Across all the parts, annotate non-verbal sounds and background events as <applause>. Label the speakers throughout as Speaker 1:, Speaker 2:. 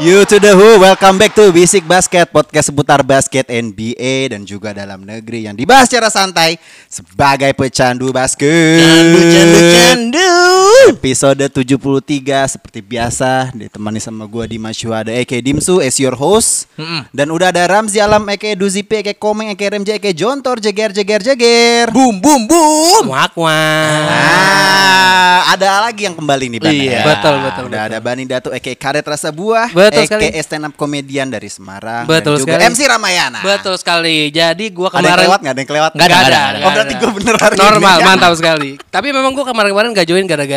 Speaker 1: You
Speaker 2: to the who, welcome back to Basic Basket Podcast seputar basket NBA dan juga dalam negeri yang dibahas secara santai sebagai pecandu basket
Speaker 3: Candu, candu, candu.
Speaker 2: Episode 73 seperti biasa ditemani sama gua Dimas Syuhada Eke Dimsu as your host Dan udah ada Ramzi Alam Eke Duzipi Eke Komeng Eke Remja Eke Jontor Jeger Jeger Jeger
Speaker 3: Boom, boom, boom. Wak, wak.
Speaker 2: Ah, ada lagi yang kembali nih Ban
Speaker 3: Iya.
Speaker 2: ya.
Speaker 3: Betul, betul,
Speaker 2: Udah
Speaker 3: betul.
Speaker 2: ada Bani Datu Eke Karet Rasa Buah
Speaker 3: Betul
Speaker 2: Eke
Speaker 3: sekali.
Speaker 2: stand up komedian dari Semarang
Speaker 3: Betul
Speaker 2: dan juga
Speaker 3: sekali.
Speaker 2: MC Ramayana
Speaker 3: Betul sekali. Jadi gua
Speaker 2: Ada yang
Speaker 3: kemarin
Speaker 2: kelewat nggak? Ada yang kelewat?
Speaker 3: Nggak ada,
Speaker 2: Oh berarti gue bener hari ini.
Speaker 3: normal, <laughs> mantap sekali. Tapi memang gua kemarin-kemarin gak join gara-gara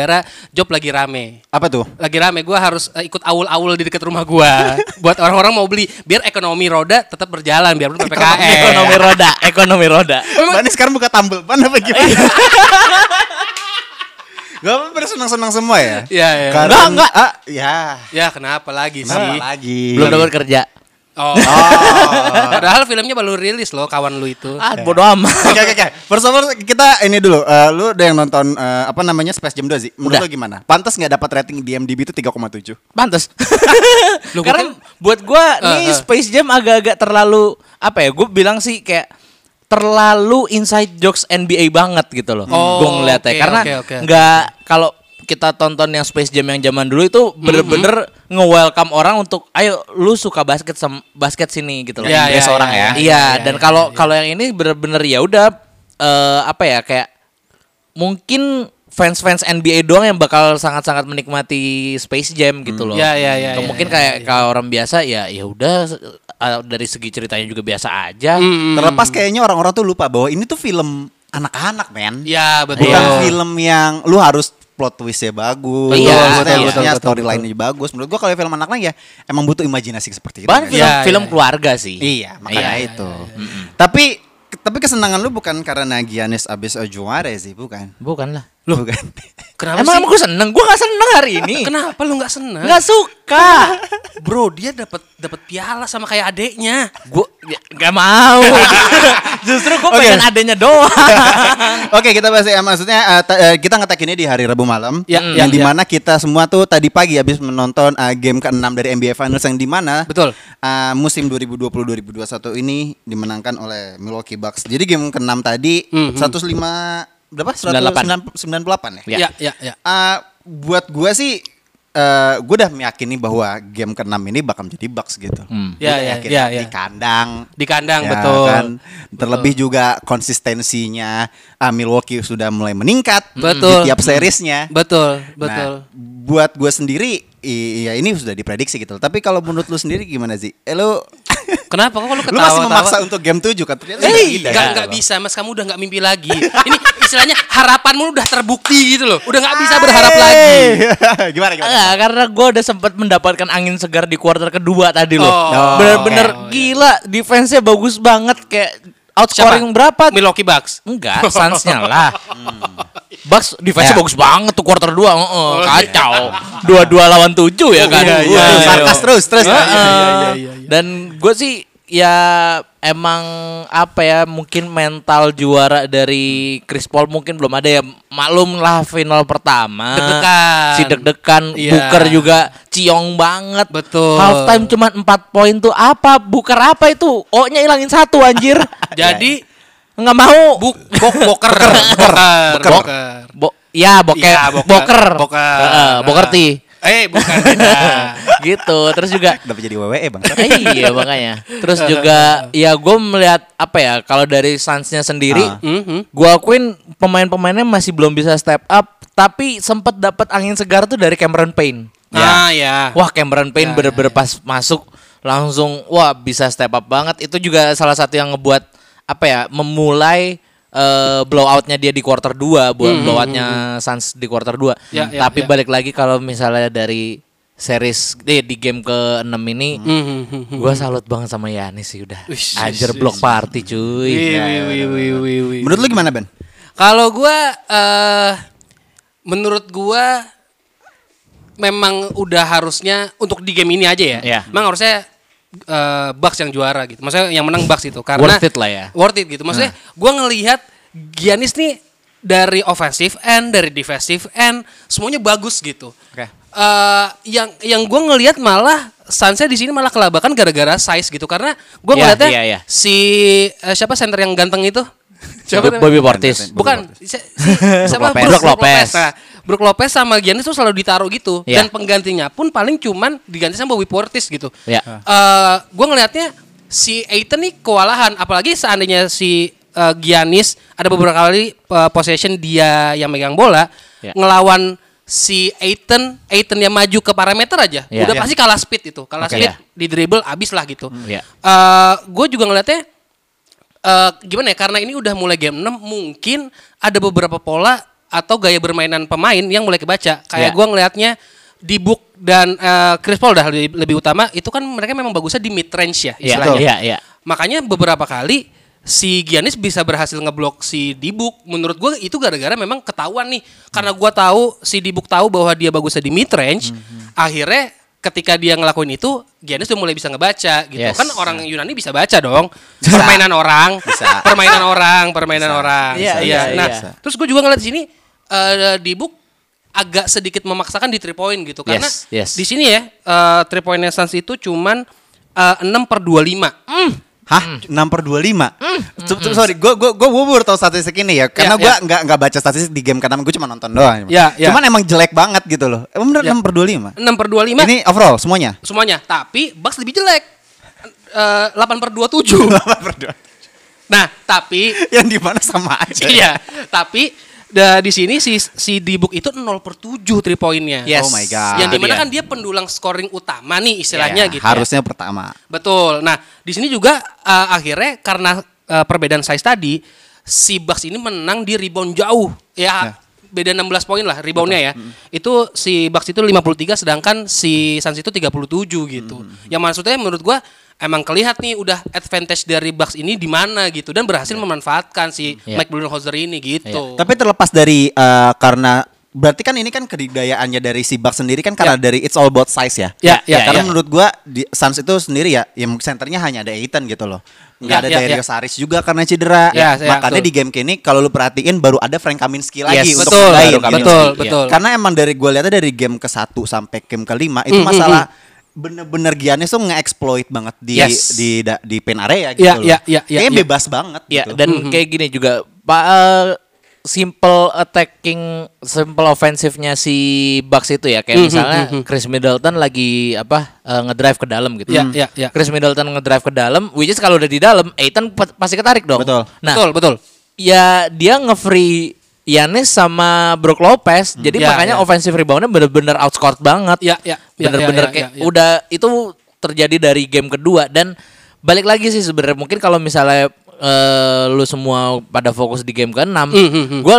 Speaker 3: job lagi rame.
Speaker 2: Apa tuh?
Speaker 3: Lagi rame, gua harus eh, ikut awul-awul di dekat rumah gua. <laughs> Buat orang-orang mau beli, biar ekonomi roda tetap berjalan, biar PPKM.
Speaker 4: ekonomi roda, ekonomi roda.
Speaker 2: Bani sekarang buka tumble ban apa gimana? <laughs> Gak apa bersenang-senang semua ya?
Speaker 3: Iya, iya.
Speaker 2: Karena,
Speaker 4: Enggak, enggak.
Speaker 2: Ah, ya.
Speaker 3: Ya kenapa lagi sih?
Speaker 2: Kenapa lagi?
Speaker 4: Belum dapat kerja.
Speaker 3: Oh. <laughs> <laughs> Padahal filmnya baru rilis loh kawan lu itu.
Speaker 4: Ah, bodo amat.
Speaker 2: Oke oke oke. First of all kita ini dulu. Eh, lu udah yang nonton eh, apa namanya Space Jam 2 sih? Menurut
Speaker 4: Udah.
Speaker 2: lu gimana? Pantas nggak dapat rating di IMDb itu 3,7?
Speaker 4: Pantes. <laughs>
Speaker 3: Lu
Speaker 4: Karena
Speaker 3: gua
Speaker 4: buat gua
Speaker 3: Eh,
Speaker 4: nih. Space Jam agak-agak terlalu apa ya? Gue bilang sih kayak terlalu inside jokes NBA banget gitu loh.
Speaker 3: Oh,
Speaker 4: gue ngeliatnya
Speaker 3: oke,
Speaker 4: karena
Speaker 3: oke, oke.
Speaker 4: nggak kalau kita tonton yang Space Jam yang zaman dulu itu
Speaker 3: Mm-hmm.
Speaker 4: bener-bener nge-welcome orang untuk ayo lu suka basket sama basket sini gitu loh.
Speaker 3: Ya, ya,
Speaker 4: orang
Speaker 3: ya,
Speaker 4: ya.
Speaker 3: ya,
Speaker 4: Iya,
Speaker 3: ya,
Speaker 4: dan
Speaker 3: ya,
Speaker 4: kalau
Speaker 3: ya.
Speaker 4: kalau yang ini bener-bener ya udah eh, apa ya kayak mungkin fans-fans NBA doang yang bakal sangat-sangat menikmati Space Jam gitu loh.
Speaker 3: Ya, ya, ya,
Speaker 4: Atau
Speaker 3: ya,
Speaker 4: mungkin
Speaker 3: ya,
Speaker 4: kayak
Speaker 3: ya.
Speaker 4: kalau orang biasa ya ya udah eh, dari segi ceritanya juga biasa aja.
Speaker 3: Hmm.
Speaker 2: Terlepas kayaknya orang-orang tuh lupa bahwa ini tuh film anak-anak, men.
Speaker 3: Ya betul.
Speaker 2: Bukan film yang lu harus plot twistnya bagus,
Speaker 4: Iya,
Speaker 2: maksudnya
Speaker 4: betul,
Speaker 3: betul,
Speaker 2: storyline-nya bagus. Menurut gua kalau film anak-anak ya emang butuh imajinasi seperti itu.
Speaker 4: Bahkan
Speaker 2: men.
Speaker 4: film,
Speaker 3: Iya,
Speaker 4: film
Speaker 3: iya.
Speaker 4: keluarga sih.
Speaker 2: Iya, makanya
Speaker 4: Iya,
Speaker 2: itu. Tapi tapi kesenangan lu bukan karena Giannis abis juara sih, bukan.
Speaker 4: Bukan lah.
Speaker 2: Lu bukan.
Speaker 3: Kenapa
Speaker 4: emang
Speaker 3: sih?
Speaker 4: emang gue seneng? Gue gak seneng hari ini.
Speaker 3: Kenapa lu nggak seneng?
Speaker 4: Nggak suka.
Speaker 3: Bro, dia dapat dapat piala sama kayak adeknya.
Speaker 4: Gue gak mau. <laughs> Justru gue
Speaker 2: Oke.
Speaker 4: pengen adanya doang. <laughs>
Speaker 2: Oke, kita bahas ya maksudnya eh, eh, kita ngetek ini di hari Rabu malam
Speaker 3: Ya,
Speaker 2: yang
Speaker 3: ya,
Speaker 2: di mana kita semua tuh tadi pagi habis menonton eh, game ke-6 dari NBA Finals yang di mana
Speaker 3: Betul.
Speaker 2: eh, musim 2020-2021 ini dimenangkan oleh Milwaukee Bucks. Jadi game ke-6 tadi
Speaker 3: Mhm.
Speaker 2: 105 berapa?
Speaker 4: 98.
Speaker 2: 198 ya.
Speaker 3: Ya, ya, ya.
Speaker 2: Eh, buat gua sih eh gue udah meyakini bahwa game ke-6 ini bakal menjadi Bucks gitu.
Speaker 4: Hmm.
Speaker 3: Ya, ya, ya, ya.
Speaker 2: di kandang
Speaker 3: Di kandang
Speaker 2: Ya
Speaker 3: betul.
Speaker 2: kan? Terlebih juga konsistensinya ah, Milwaukee sudah mulai meningkat
Speaker 3: Betul.
Speaker 2: di tiap seriesnya.
Speaker 3: Betul,
Speaker 2: Nah,
Speaker 3: betul.
Speaker 2: buat gue sendiri, i- ya ini sudah diprediksi gitu. Tapi kalau menurut lu sendiri gimana sih? Eh, lu, <laughs>
Speaker 3: Kenapa kok lu
Speaker 2: lu masih memaksa
Speaker 3: ketawa-tawa?
Speaker 2: untuk game 7 kan?
Speaker 3: Eh,
Speaker 2: tidak,
Speaker 3: nggak
Speaker 2: ya.
Speaker 3: nggak bisa, Mas. Kamu udah nggak mimpi lagi. Ini istilahnya harapanmu udah terbukti gitu loh. Udah nggak bisa berharap lagi. <laughs>
Speaker 2: gimana gimana?
Speaker 4: Enggak, karena gue udah sempat mendapatkan angin segar di kuarter kedua tadi loh.
Speaker 3: Oh.
Speaker 4: Bener-bener
Speaker 3: Oh,
Speaker 4: gila, defense-nya bagus banget kayak outscoring berapa?
Speaker 3: Milwaukee Bucks.
Speaker 4: Enggak, Suns-nya lah. <laughs> Bucks defense-nya
Speaker 2: Ya.
Speaker 4: bagus banget tuh quarter 2, heeh, kacau. Dua-dua lawan tujuh ya kan.
Speaker 2: iya, iya,
Speaker 4: Waduh.
Speaker 2: sarkas terus, terus.
Speaker 4: Heeh.
Speaker 2: Iya, iya, iya, iya,
Speaker 4: Dan gue sih ya emang apa ya mungkin mental juara dari Chris Paul mungkin belum ada ya maklum lah final pertama
Speaker 3: Deg-degan.
Speaker 4: si deg-degan
Speaker 3: Iya.
Speaker 4: Booker juga ciong banget
Speaker 3: Betul.
Speaker 4: halftime cuma 4 poin tuh apa Booker apa itu O nya hilangin satu anjir <laughs>
Speaker 3: Jadi
Speaker 4: nggak mau
Speaker 3: buk bok boker. Boker. Boker.
Speaker 4: Bo ya boker
Speaker 3: Iya, boker.
Speaker 4: boker
Speaker 3: Boker.
Speaker 4: Heeh, boker ti
Speaker 3: Eh, bukan beda. <laughs>
Speaker 4: gitu terus juga
Speaker 2: Kenapa jadi WWE bang?
Speaker 4: iya makanya terus juga ya gue melihat apa ya kalau dari Suns-nya sendiri
Speaker 2: Ah.
Speaker 3: Mhm.
Speaker 4: gue akuin pemain-pemainnya masih belum bisa step up tapi sempet dapat angin segar tuh dari Cameron Payne
Speaker 3: Ah, ya.
Speaker 4: wah Cameron Payne
Speaker 3: Ya,
Speaker 4: bener-bener pas masuk langsung wah bisa step up banget itu juga salah satu yang ngebuat apa ya memulai eh, blowoutnya dia di quarter 2 buat blowoutnya Suns di quarter 2
Speaker 3: Ya, ya,
Speaker 4: tapi
Speaker 3: ya.
Speaker 4: balik lagi kalau misalnya dari series eh, di game ke-6 ini
Speaker 3: Hmm,
Speaker 4: gua salut banget sama Yanis sih udah
Speaker 3: Wish,
Speaker 4: anjir
Speaker 3: wish,
Speaker 4: block
Speaker 3: wish.
Speaker 4: party cuy
Speaker 3: Wih, wih, wih, wih, wih, wih.
Speaker 2: Menurut lu gimana Ben?
Speaker 3: Kalau gua eh menurut gua memang udah harusnya untuk di game ini aja ya.
Speaker 4: Iya.
Speaker 3: Memang harusnya eh Bucks yang juara gitu. Maksudnya yang menang Bucks itu karena
Speaker 4: Worth it lah ya.
Speaker 3: Worth it gitu. Maksudnya gua ngelihat Giannis nih dari offensive end, dari defensive end, semuanya bagus gitu.
Speaker 4: Oke.
Speaker 3: Eh, yang yang gue ngelihat malah Sunsnya di sini malah kelabakan gara-gara size gitu karena gue
Speaker 4: Iya,
Speaker 3: ngeliatnya
Speaker 4: iya, iya.
Speaker 3: si eh, siapa center yang ganteng itu
Speaker 4: Bobby-
Speaker 3: namanya?
Speaker 4: Bobby Portis
Speaker 3: Bukan, si, si- <laughs> siapa?
Speaker 4: Lopez.
Speaker 3: Brook
Speaker 4: Lopez.
Speaker 3: Nah, Brook Lopez sama Giannis tuh selalu ditaruh gitu
Speaker 4: Iya.
Speaker 3: dan penggantinya pun paling cuman diganti sama Bobby Portis gitu.
Speaker 4: Iya.
Speaker 3: Eh, gue ngelihatnya si Aiton nih kewalahan, apalagi seandainya si eh, Giannis ada beberapa kali eh, possession dia yang megang bola
Speaker 4: Iya.
Speaker 3: ngelawan si Aiton, Aiton yang maju ke parameter aja,
Speaker 4: Iya.
Speaker 3: udah
Speaker 4: Iya.
Speaker 3: pasti kalah speed itu, kalah
Speaker 4: Oke.
Speaker 3: speed
Speaker 4: Iya.
Speaker 3: di dribble abis lah gitu.
Speaker 4: Iya.
Speaker 3: gue juga ngelihatnya eh gimana ya karena ini udah mulai game 6 mungkin ada beberapa pola atau gaya bermainan pemain yang mulai kebaca kayak
Speaker 4: Iya.
Speaker 3: gua ngelihatnya di Book dan eh, Chris Paul dah lebih, lebih utama itu kan mereka memang bagusnya di mid range ya
Speaker 4: Iya,
Speaker 3: istilahnya
Speaker 4: iya, iya.
Speaker 3: makanya beberapa kali si Giannis bisa berhasil ngeblok si Dibuk menurut gue itu gara-gara memang ketahuan nih karena gua tahu si Dibuk tahu bahwa dia bagusnya di mid range
Speaker 4: Mhm.
Speaker 3: akhirnya ketika dia ngelakuin itu Giannis udah mulai bisa ngebaca gitu
Speaker 4: Yes.
Speaker 3: kan orang Yunani bisa baca dong permainan orang
Speaker 2: Bisa.
Speaker 3: permainan orang permainan
Speaker 2: Bisa.
Speaker 3: orang
Speaker 4: Iya,
Speaker 3: Iya.
Speaker 4: iya,
Speaker 3: nah
Speaker 4: iya.
Speaker 3: terus gue juga ngeliat di sini eh, Dibuk agak sedikit memaksakan di three point gitu karena
Speaker 4: Yes, yes.
Speaker 3: di sini ya eh, three point Suns itu cuman eh, 6 per 25
Speaker 2: Hah? 6 per 25? Tuh, tuh, sorry, gue gue gue baru tahu statistik ini ya. Karena
Speaker 3: Ya,
Speaker 2: gue
Speaker 3: ya.
Speaker 2: nggak nggak baca statistik di game ke-6, gue cuma nonton doang.
Speaker 3: Ya, ya.
Speaker 2: Cuman emang jelek banget gitu loh. Emang bener
Speaker 3: Ya.
Speaker 2: 6 per 25?
Speaker 3: 6 per 25
Speaker 2: Ini overall semuanya?
Speaker 3: semuanya tapi Bucks lebih jelek Eh, 8 per 27
Speaker 2: 8 <laughs> per 2.
Speaker 3: nah tapi <laughs>
Speaker 2: Yang di mana sama aja.
Speaker 3: iya tapi da, di sini si si Dibuk itu 0 per 7 three pointnya
Speaker 4: Yes.
Speaker 2: Oh my god.
Speaker 3: yang di mana
Speaker 4: dia.
Speaker 3: kan dia pendulang scoring utama nih istilahnya
Speaker 2: Ya,
Speaker 3: gitu ya.
Speaker 2: Harusnya pertama.
Speaker 3: Betul. Nah, di sini juga uh, akhirnya karena uh, perbedaan size tadi, si Bucks ini menang di rebound jauh. Ya,
Speaker 2: Ya.
Speaker 3: beda 16 poin lah reboundnya ya. Itu si Bucks itu 53 sedangkan si Suns itu 37 gitu. Yang maksudnya menurut gua emang kelihatan nih udah advantage dari Bucks ini di mana gitu dan berhasil memanfaatkan si
Speaker 4: Ya.
Speaker 3: Mike Budenholzer ini gitu.
Speaker 2: Tapi terlepas dari eh, karena berarti kan ini kan kedidayaannya dari si Bucks sendiri kan karena dari it's all about size ya.
Speaker 3: Ya, ya,
Speaker 2: karena
Speaker 3: ya.
Speaker 2: menurut gua di Suns itu sendiri ya, yang senternya hanya ada Aiton gitu loh. Nggak
Speaker 3: Ya,
Speaker 2: ada
Speaker 3: ya,
Speaker 2: Darius. Harris juga karena cedera.
Speaker 3: Ya, ya,
Speaker 2: Makanya
Speaker 3: betul.
Speaker 2: di game kini kalau lu perhatiin baru ada Frank Kaminsky lagi
Speaker 4: Yes,
Speaker 2: untuk
Speaker 3: betul,
Speaker 4: baru
Speaker 2: gitu.
Speaker 3: betul,
Speaker 4: Iya.
Speaker 3: betul.
Speaker 2: Karena emang dari gue lihatnya dari game ke satu sampai game kelima itu
Speaker 3: Mm, mm,
Speaker 2: masalah bener-bener Giannis tuh nge-exploit banget di
Speaker 3: Yes.
Speaker 2: di da- di pen area gitu
Speaker 3: Iya,
Speaker 2: loh.
Speaker 3: iya, iya, iya,
Speaker 2: Kayaknya
Speaker 3: iya.
Speaker 2: bebas banget
Speaker 4: Ya,
Speaker 2: gitu.
Speaker 4: dan kayak gini juga Pak eh, simple attacking, simple offensifnya si Bucks itu ya kayak
Speaker 3: Mhm,
Speaker 4: misalnya
Speaker 3: mhm.
Speaker 4: Chris Middleton lagi apa eh, ngedrive ke dalam gitu.
Speaker 3: Ya, ya, ya.
Speaker 4: Chris Middleton ngedrive ke dalam, which is kalau udah di dalam, Aiton pa- pasti ketarik dong.
Speaker 2: Betul.
Speaker 4: Nah,
Speaker 3: betul, betul.
Speaker 4: ya dia nge-free Yanis sama Brook Lopez, jadi
Speaker 3: Ya,
Speaker 4: makanya
Speaker 3: ya.
Speaker 4: offensive reboundnya bener-bener outscored banget.
Speaker 3: Ya, ya, ya,
Speaker 4: bener-bener
Speaker 3: ya, ya,
Speaker 4: kayak
Speaker 3: ya, ya.
Speaker 4: udah itu terjadi dari game kedua dan balik lagi sih sebenarnya mungkin kalau misalnya eh, lu semua pada fokus di game ke-6,
Speaker 3: Hmm, hmm, hmm.
Speaker 4: gue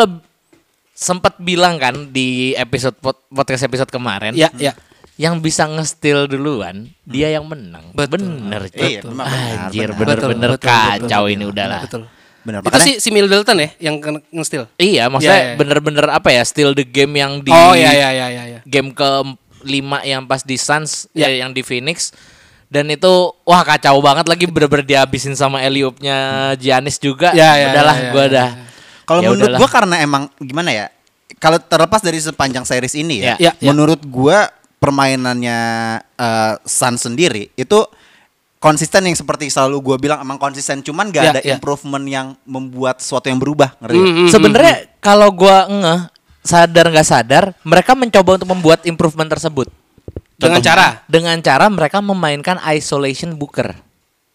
Speaker 4: sempat bilang kan di episode pod- podcast episode kemarin,
Speaker 3: Ya, ya.
Speaker 4: yang bisa nge-steal duluan dia yang menang.
Speaker 3: Betul.
Speaker 4: Bener,
Speaker 2: Iya,
Speaker 4: Cok.
Speaker 2: memang benar,
Speaker 4: Anjir, bener-bener
Speaker 3: Betul, betul, betul,
Speaker 4: kacau
Speaker 3: betul,
Speaker 4: ini
Speaker 3: betul,
Speaker 4: udahlah.
Speaker 3: Betul.
Speaker 2: Bener,
Speaker 3: Itu
Speaker 2: makanya-
Speaker 3: si si Middleton ya yang nge-steal.
Speaker 4: Iya, maksudnya
Speaker 3: Iya, iya.
Speaker 4: bener-bener apa ya, steal the game yang di
Speaker 3: Oh iya iya iya iya. iya.
Speaker 4: game ke lima yang pas di Suns,
Speaker 3: Ya.
Speaker 4: ya. yang di Phoenix. Dan itu wah kacau banget lagi bener-bener dihabisin sama Eliopnya Giannis juga.
Speaker 3: Ya, ya,
Speaker 4: udahlah,
Speaker 3: ya, ya,
Speaker 4: gua
Speaker 3: ya,
Speaker 4: udah.
Speaker 2: Kalau
Speaker 4: Ya
Speaker 2: menurut
Speaker 4: udahlah.
Speaker 2: gua karena emang gimana ya? Kalau terlepas dari sepanjang series ini ya,
Speaker 4: Ya,
Speaker 3: ya, ya.
Speaker 2: menurut gua permainannya eh, Suns sendiri itu konsisten yang seperti selalu gua bilang emang konsisten cuman gak
Speaker 3: Ya,
Speaker 2: ada
Speaker 3: ya.
Speaker 2: improvement yang membuat sesuatu yang berubah ngerti
Speaker 3: Hmm,
Speaker 2: nggak?
Speaker 3: hmm,
Speaker 4: Sebenarnya kalau gua ngeh sadar nggak sadar, mereka mencoba untuk membuat improvement tersebut.
Speaker 3: Dengan cara?
Speaker 4: Dengan cara mereka memainkan isolation booker.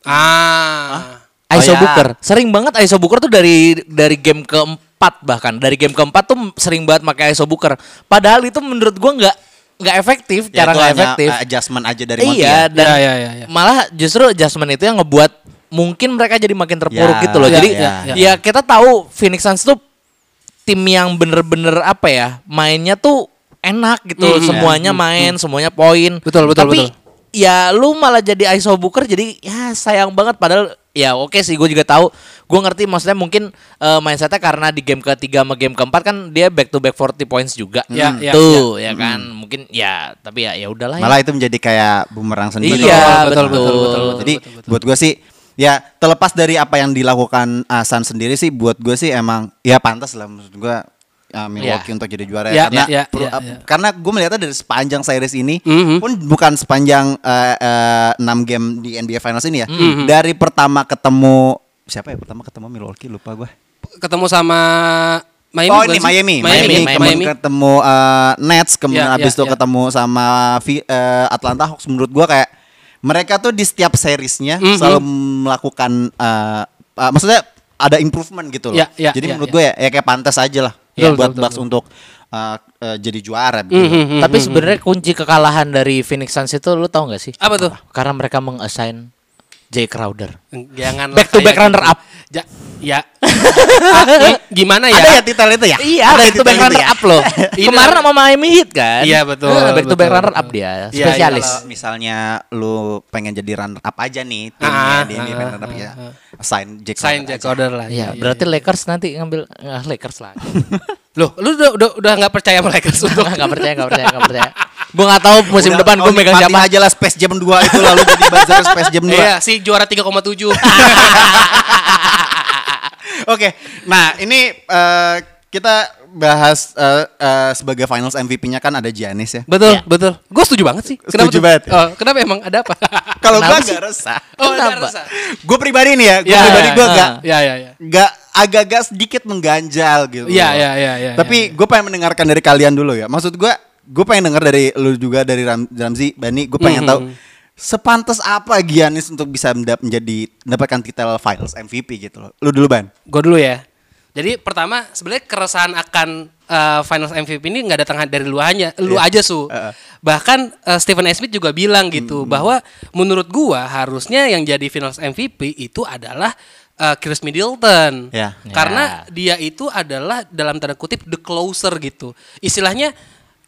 Speaker 3: Ah.
Speaker 4: ISO
Speaker 2: Oh, ya.
Speaker 4: Booker. Sering banget ISO Booker tuh dari dari game keempat bahkan dari game keempat tuh sering banget pakai ISO Booker. Padahal itu menurut gua nggak nggak efektif,
Speaker 2: Ya,
Speaker 4: cara nggak efektif.
Speaker 2: adjustment aja dari Monty
Speaker 4: iya
Speaker 2: ya.
Speaker 4: dan
Speaker 3: Ya, ya, ya, ya.
Speaker 4: malah justru adjustment itu yang ngebuat mungkin mereka jadi makin terpuruk
Speaker 2: Ya,
Speaker 4: gitu loh.
Speaker 3: ya,
Speaker 4: jadi
Speaker 3: ya,
Speaker 4: ya,
Speaker 3: ya.
Speaker 4: kita tahu Phoenix Suns tuh tim yang bener-bener apa ya mainnya tuh enak gitu
Speaker 3: Hmm,
Speaker 4: semuanya main semuanya poin
Speaker 3: Betul, betul,
Speaker 4: tapi
Speaker 3: betul.
Speaker 4: ya lu malah jadi ISO booker jadi ya sayang banget padahal ya oke sih gue juga tahu gue ngerti maksudnya mungkin eh, mindsetnya karena di game ketiga sama game keempat kan dia back to back 40 points juga
Speaker 3: Ya, ya,
Speaker 4: tuh ya, kan mungkin ya tapi ya ya udahlah ya.
Speaker 2: Malah itu menjadi kayak bumerang sendiri.
Speaker 4: Iya,
Speaker 3: betul,
Speaker 4: betul.
Speaker 3: betul, betul, betul.
Speaker 2: Jadi buat gue sih ya terlepas dari apa yang dilakukan Asan sendiri sih buat gue sih emang ya pantas lah maksud gue ya, Milwaukee
Speaker 4: Ya.
Speaker 2: untuk jadi juara
Speaker 3: Ya,
Speaker 2: karena
Speaker 3: ya, ya,
Speaker 2: per-
Speaker 3: ya,
Speaker 2: uh,
Speaker 3: ya.
Speaker 2: karena gue melihatnya dari sepanjang series ini
Speaker 3: Mhm.
Speaker 2: pun bukan sepanjang uh, uh, 6 game di NBA Finals ini ya.
Speaker 3: Mhm.
Speaker 2: Dari pertama ketemu siapa ya pertama ketemu Milwaukee lupa gue.
Speaker 3: Ketemu sama Miami
Speaker 2: oh ini
Speaker 3: sih?
Speaker 2: Miami,
Speaker 3: Miami,
Speaker 2: Miami,
Speaker 3: Miami.
Speaker 2: kemudian ketemu uh, Nets, kemudian
Speaker 3: Ya,
Speaker 2: abis itu
Speaker 3: ya.
Speaker 2: ketemu sama uh, Atlanta Hawks. Menurut gua kayak mereka tuh di setiap seriesnya
Speaker 3: Mhm.
Speaker 2: selalu melakukan, uh, uh, maksudnya ada improvement gitu loh.
Speaker 3: Ya, ya,
Speaker 2: Jadi
Speaker 3: ya,
Speaker 2: menurut
Speaker 3: ya.
Speaker 2: gua ya, ya kayak pantas aja lah
Speaker 3: Betul,
Speaker 2: buat
Speaker 3: betul,
Speaker 2: Bucks
Speaker 3: betul.
Speaker 2: untuk uh, uh, jadi juara. gitu.
Speaker 3: Mhm,
Speaker 4: Tapi
Speaker 3: mhm,
Speaker 4: sebenarnya kunci kekalahan dari Phoenix Suns itu lu tahu nggak sih?
Speaker 3: Apa tuh?
Speaker 4: Karena mereka meng-assign Jay Crowder.
Speaker 3: Jangan
Speaker 4: Back to back runner up.
Speaker 3: Ja, ya. <laughs> Ah, gi- gimana ya?
Speaker 2: Ada ya titel itu ya?
Speaker 4: Iya,
Speaker 2: Ada
Speaker 4: back to
Speaker 2: titel
Speaker 4: back
Speaker 2: itu
Speaker 4: runner
Speaker 2: ya?
Speaker 4: up loh.
Speaker 3: Ini <laughs>
Speaker 4: Kemarin sama Miami Heat kan?
Speaker 3: Iya, betul,
Speaker 4: Nah, back to back runner up dia,
Speaker 3: Iya,
Speaker 4: spesialis.
Speaker 2: Kalau misalnya lu pengen jadi runner up aja nih timnya
Speaker 3: Ah,
Speaker 2: di
Speaker 3: ah,
Speaker 2: NBA runner up ya. Sign Jack
Speaker 3: Sign Jack. Crowder lah.
Speaker 4: Iya, berarti Lakers nanti ngambil Lakers lah. <laughs>
Speaker 3: Loh, lu udah udah udah nggak percaya sama Lakers untuk
Speaker 4: Enggak percaya, enggak percaya, enggak percaya. Gue nggak tahu musim
Speaker 2: Udah,
Speaker 4: depan gue
Speaker 2: oh,
Speaker 4: megang siapa.
Speaker 2: aja lah Space Jam 2 itu lalu jadi buzzer Space Jam 2.
Speaker 3: Iya, si juara 3,7.
Speaker 2: Oke, nah ini eh, kita bahas eh, eh, sebagai Finals MVP-nya kan ada Giannis ya.
Speaker 3: betul,
Speaker 4: Iya.
Speaker 3: betul. Gue setuju banget sih.
Speaker 2: Setuju
Speaker 3: tuh?
Speaker 2: banget.
Speaker 3: Oh, kenapa emang ada apa? <laughs>
Speaker 2: Kalau
Speaker 4: Kenapa
Speaker 2: gue
Speaker 4: sih?
Speaker 2: gak resah.
Speaker 3: oh,
Speaker 4: Kenapa?
Speaker 2: Gue pribadi nih ya, gue
Speaker 3: Ya,
Speaker 2: pribadi
Speaker 3: ya,
Speaker 2: gue
Speaker 4: ya.
Speaker 2: gak
Speaker 3: Ya, ya, ya.
Speaker 2: gak agak-agak sedikit mengganjal gitu.
Speaker 3: Iya, iya, iya, iya,
Speaker 2: Tapi gue pengen mendengarkan dari kalian dulu ya. Maksud gue, gue pengen dengar dari lu juga dari Ram, Ramzi, Bani. Gue pengen
Speaker 3: Mhm.
Speaker 2: tahu sepantas apa Giannis untuk bisa menjadi mendapatkan titel Finals MVP gitu loh. Lu dulu Ban.
Speaker 3: Gue dulu ya. Jadi pertama sebenarnya keresahan akan uh, Finals MVP ini nggak datang dari lu hanya, lu
Speaker 2: Iya.
Speaker 3: aja su.
Speaker 2: Heeh.
Speaker 3: Bahkan uh, Stephen A. Smith juga bilang gitu bahwa menurut gua harusnya yang jadi Finals MVP itu adalah uh, Chris Middleton.
Speaker 2: Ya.
Speaker 3: Karena dia itu adalah dalam tanda kutip the closer gitu. Istilahnya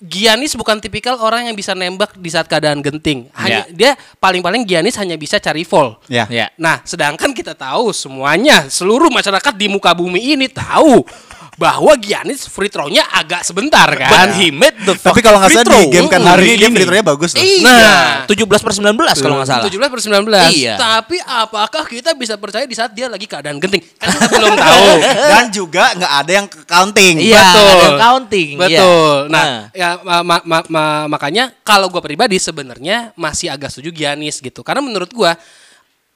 Speaker 3: Giannis bukan tipikal orang yang bisa nembak di saat keadaan genting. Hanya dia paling-paling Giannis hanya bisa cari fall.
Speaker 2: Ya.
Speaker 4: Ya.
Speaker 3: Nah, sedangkan kita tahu semuanya, seluruh masyarakat di muka bumi ini tahu bahwa Giannis free throw-nya agak sebentar kan.
Speaker 4: But he made the
Speaker 2: Tapi kalau nggak salah di game kan
Speaker 4: hari
Speaker 2: ini free throw-nya bagus loh.
Speaker 3: Iya.
Speaker 4: Nah, 17 per 19 kalau nggak salah.
Speaker 3: 17 per 19.
Speaker 4: Iya.
Speaker 3: Tapi apakah kita bisa percaya di saat dia lagi keadaan genting? Kan kita belum tahu. <laughs>
Speaker 2: Dan juga nggak ada yang ke counting.
Speaker 4: Iya,
Speaker 3: Betul.
Speaker 4: ada yang counting.
Speaker 3: Betul.
Speaker 4: Iya.
Speaker 3: Nah, ya ma- ma- ma- ma- makanya kalau gua pribadi sebenarnya masih agak setuju Giannis gitu. Karena menurut gua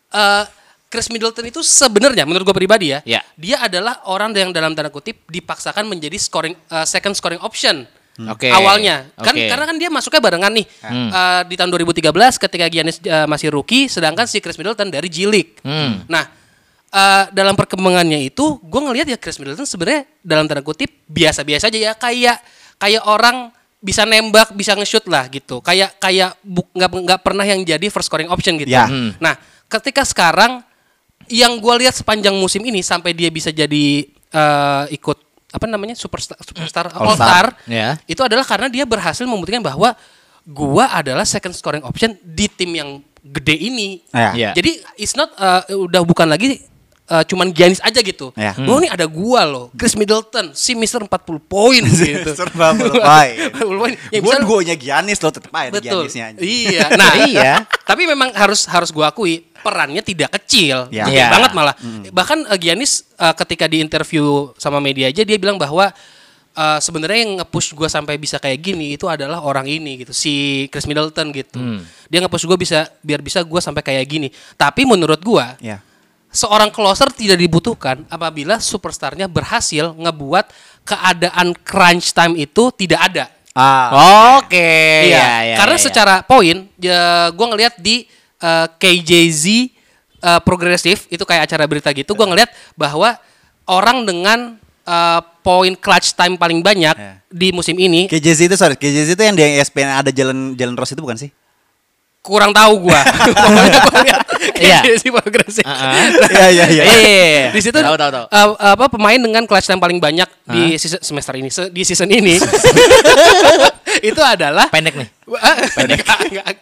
Speaker 3: eh Chris Middleton itu sebenarnya menurut gua pribadi ya,
Speaker 4: Ya.
Speaker 3: dia adalah orang yang dalam tanda kutip dipaksakan menjadi scoring eh, second scoring option.
Speaker 4: Oke.
Speaker 3: Awalnya kan
Speaker 4: Oke.
Speaker 3: karena kan dia masuknya barengan nih
Speaker 4: Hmm.
Speaker 3: Eh, di tahun 2013 ketika Giannis eh, masih rookie sedangkan si Chris Middleton dari G League.
Speaker 4: Hmm.
Speaker 3: Nah, eh, dalam perkembangannya itu gue ngelihat ya Chris Middleton sebenarnya dalam tanda kutip biasa-biasa aja ya kayak kayak orang bisa nembak, bisa nge-shoot lah gitu. Kayak kayak nggak nggak pernah yang jadi first scoring option gitu.
Speaker 2: Ya.
Speaker 4: Hmm.
Speaker 3: Nah, ketika sekarang yang gue lihat sepanjang musim ini sampai dia bisa jadi eh, ikut apa namanya superstar superstar all
Speaker 2: All-Star.
Speaker 3: star
Speaker 4: Ya.
Speaker 3: itu adalah karena dia berhasil membuktikan bahwa gua adalah second scoring option di tim yang gede ini.
Speaker 2: Ya.
Speaker 4: Iya.
Speaker 3: Jadi it's not uh, udah bukan lagi uh, cuman Giannis aja gitu.
Speaker 2: Ya.
Speaker 3: Bahwa nih ada gua loh, Chris Middleton, si Mister 40 poin <laughs> gitu.
Speaker 2: Poin. <laughs>
Speaker 3: 40 poin. Ya,
Speaker 2: Gue
Speaker 3: misal-
Speaker 2: gue Giannis loh tetep aja
Speaker 3: Betul.
Speaker 2: Giannisnya. aja.
Speaker 3: Iya. <laughs> Nah,
Speaker 4: Iya.
Speaker 3: Tapi memang harus harus gua akui perannya tidak kecil,
Speaker 2: Ya.
Speaker 3: gede
Speaker 4: Iya.
Speaker 3: banget malah. Bahkan uh, Giannis uh, ketika di interview sama media aja dia bilang bahwa uh, sebenarnya yang nge-push gua sampai bisa kayak gini itu adalah orang ini gitu, si Chris Middleton gitu. Dia nge-push gua bisa biar bisa gua sampai kayak gini. Tapi menurut gua
Speaker 2: Ya.
Speaker 3: seorang closer tidak dibutuhkan apabila superstarnya berhasil ngebuat keadaan crunch time itu tidak ada.
Speaker 2: Ah.
Speaker 4: Oke.
Speaker 3: Iya,
Speaker 4: ya, ya,
Speaker 3: karena
Speaker 4: ya, ya.
Speaker 3: secara poin, ya, gue ngelihat di uh, KJZ uh, progresif itu kayak acara berita gitu, gue ngelihat bahwa orang dengan uh, poin clutch time paling banyak
Speaker 2: Ya.
Speaker 3: di musim ini
Speaker 2: KJZ itu sorry, KJZ itu yang di ESPN ada jalan jalan Ros itu bukan sih?
Speaker 3: kurang tahu gue. <laughs> Pokoknya gue lihat <laughs>
Speaker 4: Iya.
Speaker 3: Giannis progresif. <laughs>
Speaker 2: Iya iya iya.
Speaker 4: Iya.
Speaker 3: Di situ
Speaker 4: tahu tahu tahu.
Speaker 3: uh, apa pemain dengan clutch time paling banyak di season, semester ini se- di season ini <laughs> itu adalah
Speaker 4: Pendek nih.
Speaker 3: pendek.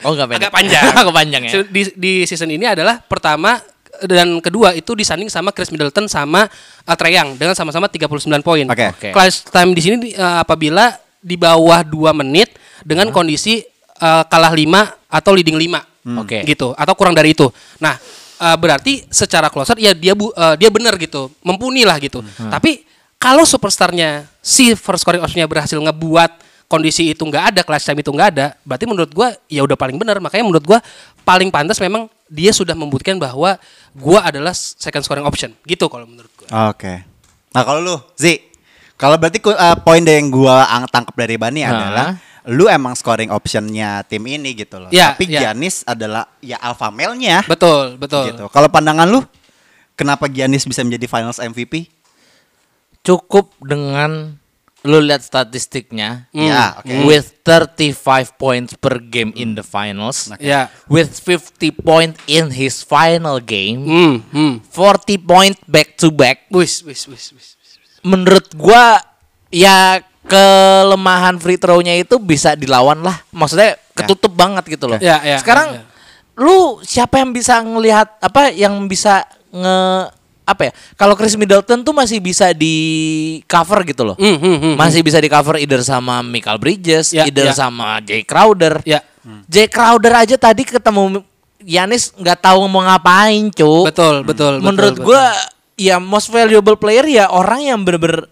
Speaker 4: Oh, nggak pendek.
Speaker 3: Agak panjang.
Speaker 4: Agak panjang ya.
Speaker 3: Di, di season ini adalah pertama dan kedua itu disanding sama Chris Middleton sama uh, Trae Young dengan sama-sama 39 poin.
Speaker 2: Oke.
Speaker 4: Oke.
Speaker 3: Clutch time di sini uh, apabila di bawah 2 menit dengan kondisi uh, kalah 5 atau leading 5.
Speaker 4: Oke.
Speaker 3: Gitu atau kurang dari itu. Nah, uh, berarti secara closer ya dia bu, uh, dia benar gitu, mumpuni lah gitu. Tapi kalau superstarnya si first scoring optionnya berhasil ngebuat kondisi itu nggak ada, clutch time itu nggak ada, berarti menurut gua ya udah paling benar. Makanya menurut gua paling pantas memang dia sudah membuktikan bahwa gua adalah second scoring option. Gitu kalau menurut gua.
Speaker 2: Oke. Nah kalau lu, Zi, kalau berarti uh, poin yang ang- tangkap dari Bani
Speaker 4: Hah?
Speaker 2: adalah lu emang scoring optionnya tim ini gitu loh.
Speaker 3: Ya,
Speaker 2: Tapi
Speaker 3: ya.
Speaker 2: Giannis adalah ya alpha male-nya.
Speaker 3: Betul, betul.
Speaker 2: Gitu. Kalau pandangan lu, kenapa Giannis bisa menjadi Finals MVP?
Speaker 4: Cukup dengan lu lihat statistiknya
Speaker 3: Hmm.
Speaker 2: Ya, oke.
Speaker 4: with 35 points per game in the finals.
Speaker 3: Ya.
Speaker 4: With 50 point in his final game,
Speaker 3: Hmm, hmm.
Speaker 4: 40 point back to back.
Speaker 3: Wis, wis, wis, wis. wis.
Speaker 4: Menurut gua ya kelemahan free throw-nya itu bisa dilawan lah. Maksudnya ketutup banget gitu loh.
Speaker 3: Ya, ya,
Speaker 4: Sekarang
Speaker 3: ya, ya.
Speaker 4: lu siapa yang bisa ngelihat apa yang bisa nge apa ya? Kalau Chris Middleton tuh masih bisa di cover gitu loh.
Speaker 3: Hmm, hmm, hmm,
Speaker 4: Masih bisa di cover either sama Michael Bridges,
Speaker 3: Ya,
Speaker 4: either
Speaker 3: ya.
Speaker 4: sama Jay Crowder.
Speaker 3: Ya.
Speaker 4: Jay Crowder aja tadi ketemu Yanis nggak tahu mau ngapain, Cuk.
Speaker 3: Betul, betul, betul.
Speaker 4: Menurut
Speaker 3: betul.
Speaker 4: gua ya most valuable player ya orang yang bener-bener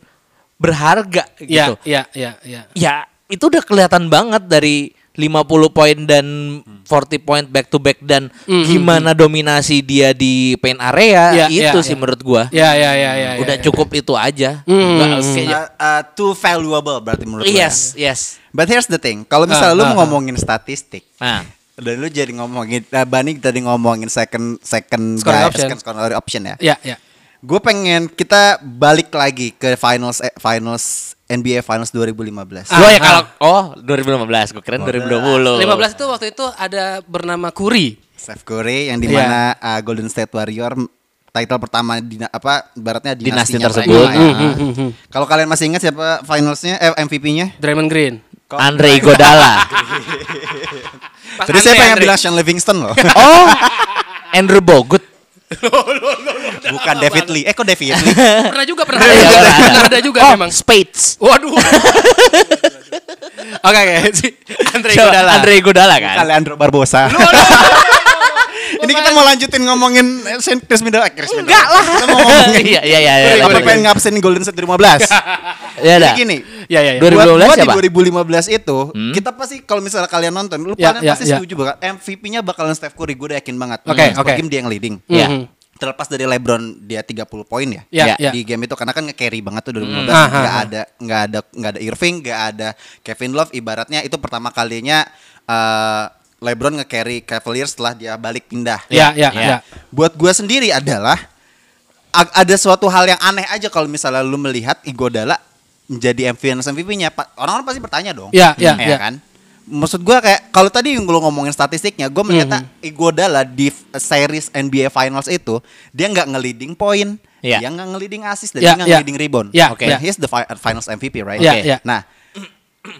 Speaker 4: berharga
Speaker 3: ya,
Speaker 4: gitu.
Speaker 3: ya, ya, ya.
Speaker 4: Ya, itu udah kelihatan banget dari 50 poin dan 40 point back to back dan
Speaker 3: Hmm,
Speaker 4: gimana dominasi dia di paint area
Speaker 3: Ya,
Speaker 4: itu
Speaker 3: ya,
Speaker 4: sih
Speaker 3: ya.
Speaker 4: menurut gua.
Speaker 3: Ya, ya, ya, ya.
Speaker 4: udah
Speaker 3: ya, ya.
Speaker 4: cukup itu aja.
Speaker 3: Hmm,
Speaker 4: Nggak-
Speaker 3: hmm,
Speaker 4: kayaknya-
Speaker 2: Uh, uh, too valuable berarti menurut lu.
Speaker 4: yes, yes.
Speaker 2: But here's the thing, kalau misalnya
Speaker 3: Ah,
Speaker 2: lu mau ngomongin statistik,
Speaker 4: Nah,
Speaker 2: dan lu jadi ngomongin, uh, Bani tadi ngomongin second second
Speaker 3: Scoring
Speaker 2: guy,
Speaker 3: option.
Speaker 2: second scoring option ya.
Speaker 3: Ya, ya.
Speaker 2: Gue pengen kita balik lagi ke finals eh, finals NBA Finals 2015.
Speaker 3: Ah,
Speaker 4: gua ya
Speaker 3: ah.
Speaker 4: kalau oh 2015, gua keren 2020.
Speaker 3: 15 itu waktu itu ada bernama Curry.
Speaker 2: Steph Curry yang
Speaker 3: Iya.
Speaker 2: di mana uh, Golden State Warrior title pertama dina, apa baratnya
Speaker 4: Dinasti tersebut.
Speaker 2: ya.
Speaker 3: Hmm, hmm.
Speaker 2: Kalau kalian masih ingat siapa finalsnya eh MVP-nya?
Speaker 3: Draymond Green.
Speaker 4: Andre Iguodala. <laughs>
Speaker 3: Pas
Speaker 2: Tadi
Speaker 3: Andre,
Speaker 2: saya pengen
Speaker 3: Andre.
Speaker 2: bilang Sean Livingston loh.
Speaker 4: oh, <laughs> Andrew Bogut. <laughs>
Speaker 2: Bukan David Lee. Eh kok David Lee? <laughs>
Speaker 3: Pernah juga, pernah
Speaker 4: Iya,
Speaker 3: ada juga.
Speaker 4: ada.
Speaker 3: Pernah ada juga
Speaker 4: oh,
Speaker 3: memang.
Speaker 4: Spades.
Speaker 3: Waduh. <laughs> Oke, oke. Si Andre
Speaker 4: Coba,
Speaker 3: Iguodala.
Speaker 4: Andre Iguodala kan.
Speaker 2: Leandro Barbosa. Ini kita mau lanjutin ngomongin eh, Saint Chris Middleton. Eh, Chris
Speaker 4: Enggak lah.
Speaker 2: Kita mau ngomongin <laughs>
Speaker 4: Iya, iya, iya. iya.
Speaker 2: apa pengen ngabsen Golden State 2015. <laughs>
Speaker 4: Ya
Speaker 2: Jadi
Speaker 4: dah.
Speaker 2: gini.
Speaker 3: Ya, ya, ya.
Speaker 4: 2015
Speaker 2: buat, buat
Speaker 4: siapa?
Speaker 2: di 2015 itu kita pasti kalau misalnya kalian nonton lu
Speaker 3: Ya,
Speaker 2: kalian
Speaker 3: ya,
Speaker 2: pasti
Speaker 3: ya.
Speaker 2: setuju banget MVP-nya bakalan Steph Curry gue udah yakin banget.
Speaker 3: Oke,
Speaker 2: Hmm,
Speaker 3: oke.
Speaker 2: Game dia yang leading.
Speaker 4: Iya.
Speaker 3: Mhm.
Speaker 2: Terlepas dari LeBron dia 30 poin ya.
Speaker 3: Ya.
Speaker 4: ya.
Speaker 2: Di game itu karena kan nge-carry banget tuh 2015
Speaker 3: Ah,
Speaker 2: nggak
Speaker 3: ah, ah.
Speaker 2: ada nggak ada nggak ada Irving, nggak ada Kevin Love ibaratnya itu pertama kalinya eh, LeBron nge-carry Cavaliers setelah dia balik pindah.
Speaker 3: Ya, ya,
Speaker 4: Ya.
Speaker 3: ya.
Speaker 2: Buat gua sendiri adalah ada suatu hal yang aneh aja kalau misalnya lu melihat Igodala menjadi MVP MVP-nya. Orang-orang pasti bertanya dong.
Speaker 3: Ya, ya,
Speaker 2: ya
Speaker 3: ya.
Speaker 2: kan? Maksud gua kayak kalau tadi yang lu ngomongin statistiknya, gua melihatnya
Speaker 3: Mhm.
Speaker 2: Igodala di series NBA Finals itu dia nggak nge-leading poin,
Speaker 4: Ya.
Speaker 2: dia nggak nge-leading assist dan
Speaker 3: Ya,
Speaker 2: dia nggak
Speaker 3: ya.
Speaker 2: nge-leading rebound.
Speaker 3: Ya,
Speaker 2: Oke,
Speaker 3: ya.
Speaker 2: he's the fi- Finals MVP, right?
Speaker 3: Ya,
Speaker 2: Oke.
Speaker 3: ya.
Speaker 2: Nah,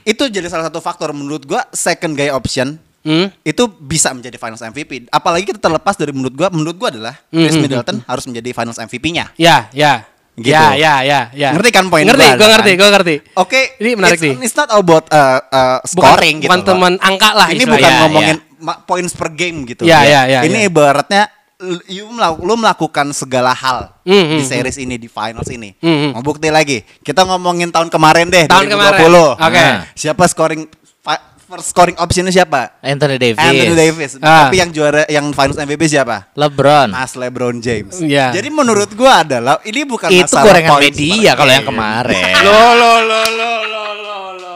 Speaker 2: itu jadi salah satu faktor menurut gua second guy option
Speaker 3: Hmm.
Speaker 2: itu bisa menjadi Finals MVP. Apalagi kita terlepas dari menurut gua, menurut gua adalah Chris
Speaker 3: Mhm.
Speaker 2: Middleton harus menjadi Finals MVP-nya.
Speaker 3: Ya, ya.
Speaker 2: Gitu.
Speaker 3: Ya, ya, ya, ya.
Speaker 2: Ngerti kan poin
Speaker 3: Ngerti,
Speaker 2: gua,
Speaker 3: gua
Speaker 2: kan?
Speaker 3: ngerti, gua ngerti.
Speaker 2: Oke,
Speaker 3: Ini menarik
Speaker 2: it's,
Speaker 3: nih.
Speaker 2: It's not about uh, uh, scoring
Speaker 3: bukan, bukan
Speaker 2: gitu. loh.
Speaker 3: teman angka lah
Speaker 2: Ini
Speaker 3: istilahnya.
Speaker 2: bukan
Speaker 4: Ya,
Speaker 2: ngomongin ma- points per game gitu.
Speaker 3: Ya, ya, ya,
Speaker 2: Ini
Speaker 3: ya.
Speaker 2: ibaratnya you melaku- lu melakukan segala hal
Speaker 3: Hmm,
Speaker 2: di
Speaker 3: hmm,
Speaker 2: series ini di finals ini.
Speaker 3: Hmm, hmm.
Speaker 2: Mau bukti lagi. Kita ngomongin tahun kemarin deh,
Speaker 3: Tahun
Speaker 2: 2020.
Speaker 3: kemarin. Oke.
Speaker 2: Nah, siapa scoring first scoring optionnya siapa?
Speaker 4: Anthony Davis.
Speaker 2: Anthony Davis.
Speaker 3: Ah.
Speaker 2: Tapi yang juara yang finals MVP siapa?
Speaker 4: LeBron.
Speaker 2: Mas LeBron James.
Speaker 3: Iya.
Speaker 2: Jadi menurut gua adalah ini bukan
Speaker 4: itu
Speaker 2: masalah
Speaker 4: gorengan
Speaker 2: points
Speaker 4: media kalau yang kemarin.
Speaker 2: Lo lo lo lo lo lo lo.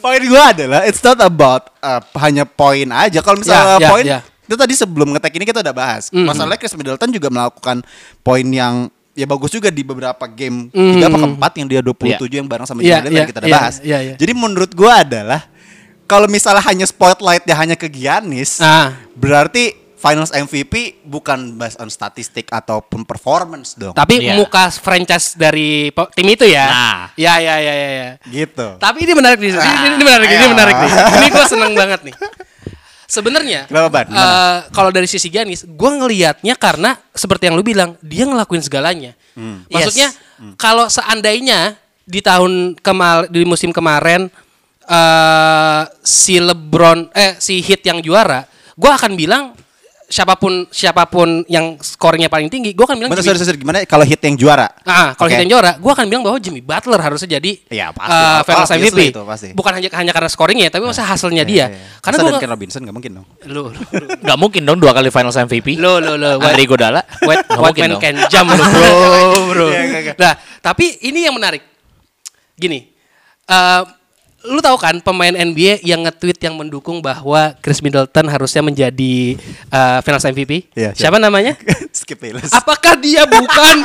Speaker 2: Poin gue adalah it's not about uh, hanya poin aja. Kalau misalnya
Speaker 3: Ya, ya,
Speaker 2: poin
Speaker 3: ya.
Speaker 2: itu tadi sebelum ngetek ini kita udah bahas.
Speaker 3: Mhm.
Speaker 2: Masalahnya Chris Middleton juga melakukan poin yang ya bagus juga di beberapa game tiga apa keempat yang dia 27 yang bareng sama
Speaker 3: Iya,
Speaker 2: Jordan yang kita udah
Speaker 3: iya,
Speaker 2: bahas.
Speaker 3: iya, iya.
Speaker 2: Jadi menurut gua adalah kalau misalnya hanya spotlight dia hanya ke Giannis,
Speaker 3: Ah.
Speaker 2: berarti Finals MVP bukan based on statistik ataupun performance dong.
Speaker 3: Tapi
Speaker 4: Iya.
Speaker 3: muka franchise dari tim itu ya.
Speaker 4: Nah.
Speaker 3: Ya ya ya ya. ya.
Speaker 2: gitu.
Speaker 3: Tapi ini menarik nih. Ini, ini- ini menarik, ini
Speaker 2: Ayo.
Speaker 3: menarik nih. Ini gue seneng banget nih. Sebenarnya, eh, kalau dari sisi Giannis, gue ngelihatnya karena seperti yang lu bilang, dia ngelakuin segalanya.
Speaker 2: Hmm.
Speaker 3: Maksudnya,
Speaker 4: Yes.
Speaker 3: kalau seandainya di tahun kemal di musim kemarin eh si LeBron, eh si Heat yang juara, gue akan bilang siapa pun siapa pun yang skornya paling tinggi, gue akan bilang
Speaker 2: Bentar,
Speaker 3: Jimmy-
Speaker 2: sorry, sorry, gimana kalau hit yang juara?
Speaker 3: Ah, kalau
Speaker 2: Oke.
Speaker 3: kita yang juara, gue akan bilang bahwa Jimmy Butler harusnya jadi
Speaker 2: Iya, pasti.
Speaker 3: eh, Finals
Speaker 2: Obviously
Speaker 3: MVP.
Speaker 2: itu, pasti.
Speaker 3: Bukan hanya hanya karena scoringnya, tapi masa hasilnya
Speaker 2: Iya,
Speaker 3: dia.
Speaker 2: iya.
Speaker 3: Karena
Speaker 2: Masa
Speaker 3: gue
Speaker 2: Duncan Robinson gak mungkin dong.
Speaker 3: lu lu
Speaker 4: Gak mungkin dong dua kali Finals MVP.
Speaker 3: lu lu lu
Speaker 4: Andri Godala. Nggak
Speaker 3: white
Speaker 4: mungkin
Speaker 3: man
Speaker 4: dong.
Speaker 3: can jump lu bro, bro.
Speaker 2: Iya, iya.
Speaker 3: Nah, tapi ini yang menarik. Gini, eh, lu tahu kan pemain NBA yang nge-tweet yang mendukung bahwa Chris Middleton harusnya menjadi eh, Finals MVP?
Speaker 2: Iya,
Speaker 3: Siapa namanya? <laughs>
Speaker 2: Skip Bayless.
Speaker 3: Apakah dia <laughs> bukan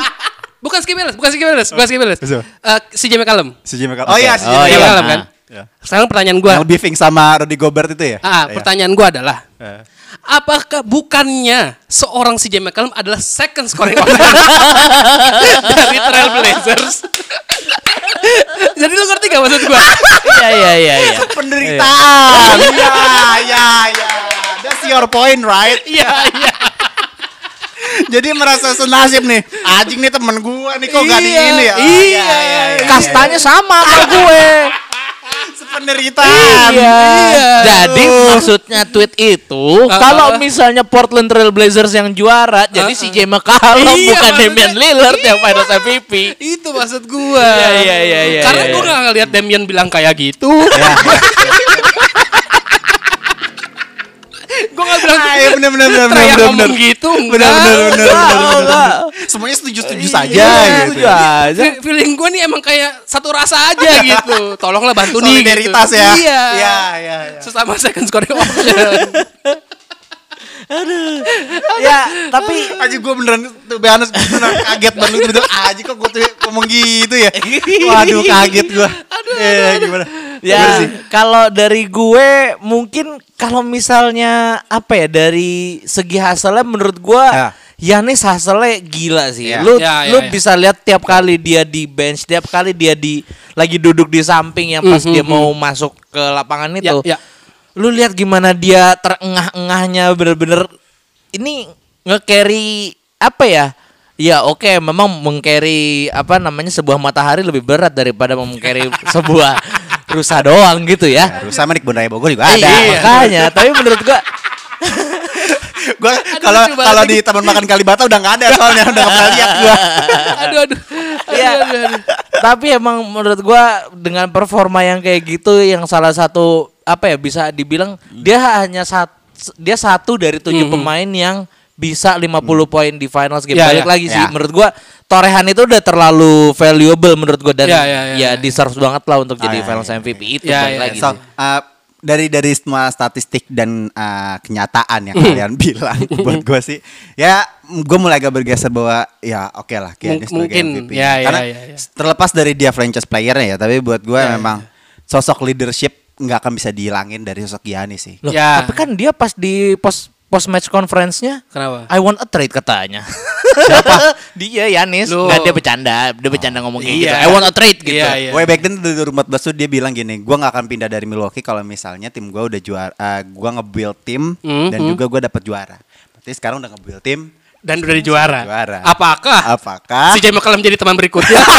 Speaker 3: bukan Skip Bayless, bukan Skip Bayless, bukan Skip Bayless.
Speaker 2: Siapa?
Speaker 3: Eh, si Jamie Cullum.
Speaker 2: Si Jimmy Cal- Oh iya, si
Speaker 4: Oh,
Speaker 2: Jimmy
Speaker 3: Jamie
Speaker 4: iya.
Speaker 3: Kan.
Speaker 2: Iya.
Speaker 3: Sekarang pertanyaan gua.
Speaker 2: Yang beefing sama Rudy Gobert itu ya?
Speaker 3: Ah,
Speaker 2: Iya.
Speaker 3: pertanyaan gua adalah
Speaker 2: Eh.
Speaker 3: Apakah bukannya seorang si Jamie McCallum adalah second scoring <laughs> offense dari Trailblazers? Jadi lu gak maksud gua? <laughs>
Speaker 4: Iya iya iya iya.
Speaker 2: Penderitaan. Iya, iya, iya. That's your point, right?
Speaker 3: Iya, iya.
Speaker 2: Jadi merasa senasib nih. Anjing nih temen gua nih kok gak di
Speaker 3: Iya,
Speaker 2: ini ya.
Speaker 3: Iya.
Speaker 4: Kastanya sama sama gue.
Speaker 2: Sependeritaan.
Speaker 4: Iya. Jadi
Speaker 2: Aduh.
Speaker 4: maksudnya tweet itu
Speaker 3: Ah,
Speaker 4: kalau
Speaker 3: ah.
Speaker 4: misalnya Portland Trail Blazers yang juara, jadi
Speaker 3: Ah,
Speaker 4: si
Speaker 3: ah.
Speaker 4: J McCallum
Speaker 3: Iya,
Speaker 4: bukan Damian Lillard yang Finals MVP.
Speaker 3: Itu maksud gua.
Speaker 4: Iya, iya, iya, iya,
Speaker 3: Karena
Speaker 4: iya,
Speaker 3: gua
Speaker 4: iya.
Speaker 3: gak ngeliat Damian bilang kayak gitu. <laughs> bilang
Speaker 2: Ah, iya, bener, bener, bener, bener, bener.
Speaker 3: gitu.
Speaker 2: Bener, bener, bener. Semuanya setuju-setuju
Speaker 4: Iya,
Speaker 2: saja gitu.
Speaker 4: setuju aja.
Speaker 3: Fe- Feeling gue nih emang kayak satu rasa aja gitu. Tolonglah bantu nih.
Speaker 2: Solidaritas
Speaker 3: gitu.
Speaker 2: ya.
Speaker 3: Iya.
Speaker 2: Iya, iya, iya.
Speaker 3: Sesama second scoring option. <laughs>
Speaker 4: ya, tapi
Speaker 2: Aji gue beneran tuh be honest, gue beneran kaget banget gitu. Aji kok gue tuh ngomong gitu ya. <laughs> Waduh kaget gue. Aduh, gimana? Gimana
Speaker 4: ya kalau dari gue mungkin kalau misalnya apa ya dari segi hasilnya menurut gue
Speaker 2: Ya.
Speaker 4: Yanis hasilnya gila sih.
Speaker 2: Ya.
Speaker 4: Lu
Speaker 3: Ya, ya,
Speaker 4: lu
Speaker 3: ya.
Speaker 4: bisa lihat tiap kali dia di bench, tiap kali dia di lagi duduk di samping yang pas
Speaker 3: Mhm,
Speaker 4: dia
Speaker 3: mhm.
Speaker 4: mau masuk ke lapangan itu.
Speaker 3: ya.
Speaker 4: Lu lihat gimana dia terengah-engahnya bener-bener ini nge-carry apa ya? Ya oke memang meng-carry apa namanya sebuah matahari lebih berat daripada meng-carry <laughs> sebuah rusa doang gitu ya.
Speaker 2: Harus sama nih Raya Bogor juga ada.
Speaker 4: Iya, makanya. Tapi menurut gua <laughs>
Speaker 2: Gue kalau kalau di Taman Makan Kalibata udah nggak ada soalnya udah nggak pernah lihat gue. <laughs>
Speaker 3: Aduh aduh.
Speaker 4: Iya. Tapi emang menurut gua dengan performa yang kayak gitu yang salah satu apa ya bisa dibilang dia hanya sat, dia satu dari tujuh
Speaker 3: Mhm.
Speaker 4: pemain yang bisa 50 poin di finals game.
Speaker 3: Ya,
Speaker 4: Balik
Speaker 3: ya,
Speaker 4: lagi sih
Speaker 2: ya.
Speaker 4: menurut gua torehan itu udah terlalu valuable menurut gua dan
Speaker 3: Ya,
Speaker 4: ya,
Speaker 3: ya, ya, ya.
Speaker 4: deserve banget lah untuk jadi
Speaker 2: Ah, ya,
Speaker 4: finals
Speaker 2: ya,
Speaker 4: MVP itu
Speaker 3: Ya,
Speaker 4: balik
Speaker 3: ya,
Speaker 4: lagi
Speaker 2: So,
Speaker 4: sih.
Speaker 2: uh, dari dari semua statistik dan uh, kenyataan yang kalian <laughs> bilang buat gue sih, ya gue mulai agak bergeser bahwa ya oke lah
Speaker 3: Mung-
Speaker 2: Giannis sebagai
Speaker 3: mungkin,
Speaker 2: MVP.
Speaker 3: ya, ya,
Speaker 2: Karena
Speaker 3: ya, ya.
Speaker 2: terlepas dari dia franchise playernya ya, tapi buat gue
Speaker 3: Ya, ya.
Speaker 2: memang sosok leadership nggak akan bisa dihilangin dari sosok Giannis sih.
Speaker 4: Loh,
Speaker 3: Ya.
Speaker 4: tapi kan dia pas di post post match conference-nya
Speaker 3: Kenapa?
Speaker 4: I want a trade katanya. <laughs> Siapa? dia Yanis. Enggak dia bercanda, dia bercanda ngomong kayak gitu.
Speaker 3: Iya.
Speaker 4: I want a trade gitu.
Speaker 3: Iya, iya.
Speaker 2: Way back then di 2014 tuh dia bilang gini, gue nggak akan pindah dari Milwaukee kalau misalnya tim gue udah juara, uh, gue nge-build tim
Speaker 3: Mhm.
Speaker 2: dan juga gue dapet juara. Berarti sekarang udah nge-build tim,
Speaker 3: Dan udah di juara.
Speaker 2: Juara.
Speaker 3: Apakah
Speaker 2: apakah
Speaker 3: si Jamie McCallum jadi teman berikutnya? <laughs>